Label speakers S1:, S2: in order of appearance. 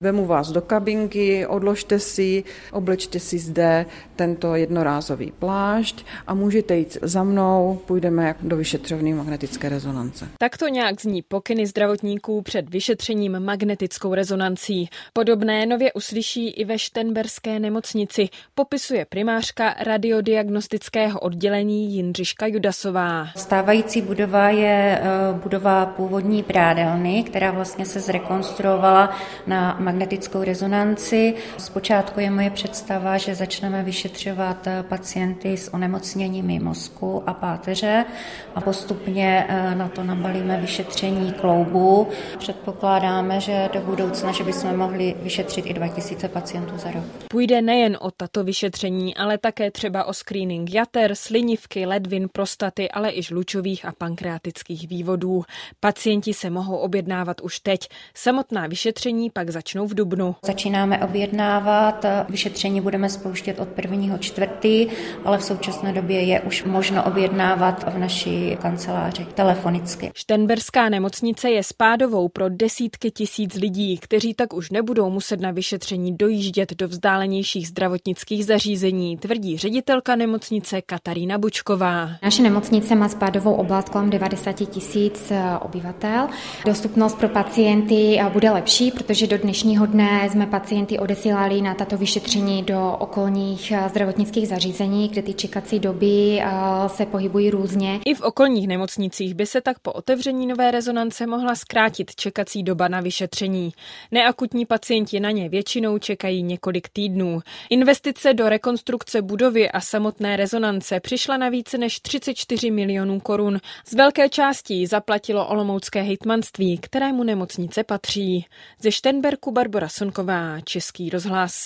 S1: Vemu vás do kabinky, odložte si, oblečte si zde tento jednorázový plášť a můžete jít za mnou, půjdeme do vyšetřovny magnetické rezonance.
S2: Tak to nějak zní pokyny zdravotníků před vyšetřením magnetickou rezonancí. Podobné nově uslyší i ve Štenberské nemocnici, popisuje primářka radiodiagnostického oddělení Jindřiška Judasová.
S3: Stávající budova je eh, budova původní prádelny, která vlastně se zrekonstruovala na magnetickou rezonanci. Zpočátku je moje představa, že začneme vyšetřovat eh, pacienty s onemocněními mozku a páteře a postupně eh, na to nabalíme vyšetření kloubu. Předpokládáme, že do budoucna, že bychom mohli vyšetřit i 2000 pacientů za rok.
S2: Půjde nejen o tato vyšetření, ale také třeba o screening jater, slinivky, ledvin, prostaty, ale i žlučových a pankreatických vývodů. Pacienti se mohou objednávat už teď. Samotná vyšetření pak začnou začnou v Dubnu.
S3: Začínáme objednávat, vyšetření budeme spouštět od prvního čtvrtý, ale v současné době je už možno objednávat v naší kanceláři telefonicky.
S2: Štenberská nemocnice je spádovou pro desítky tisíc lidí, kteří tak už nebudou muset na vyšetření dojíždět do vzdálenějších zdravotnických zařízení, tvrdí ředitelka nemocnice Katarína Bučková.
S4: Naše nemocnice má spádovou oblast kolem 90 tisíc obyvatel. Dostupnost pro pacienty bude lepší, protože do dnešní dnešního dne jsme pacienty odesílali na tato vyšetření do okolních eh, zdravotnických zařízení, kde ty čekací doby eh, se pohybují různě.
S2: I v okolních nemocnicích by se tak po otevření nové rezonance mohla zkrátit čekací doba na vyšetření. Neakutní pacienti na ně většinou čekají několik týdnů. Investice do rekonstrukce budovy a samotné rezonance přišla na více než 34 milionů korun. Z velké části zaplatilo olomoucké hejtmanství, kterému nemocnice patří. Ze Štenberku Barbara Sonková, Český rozhlas.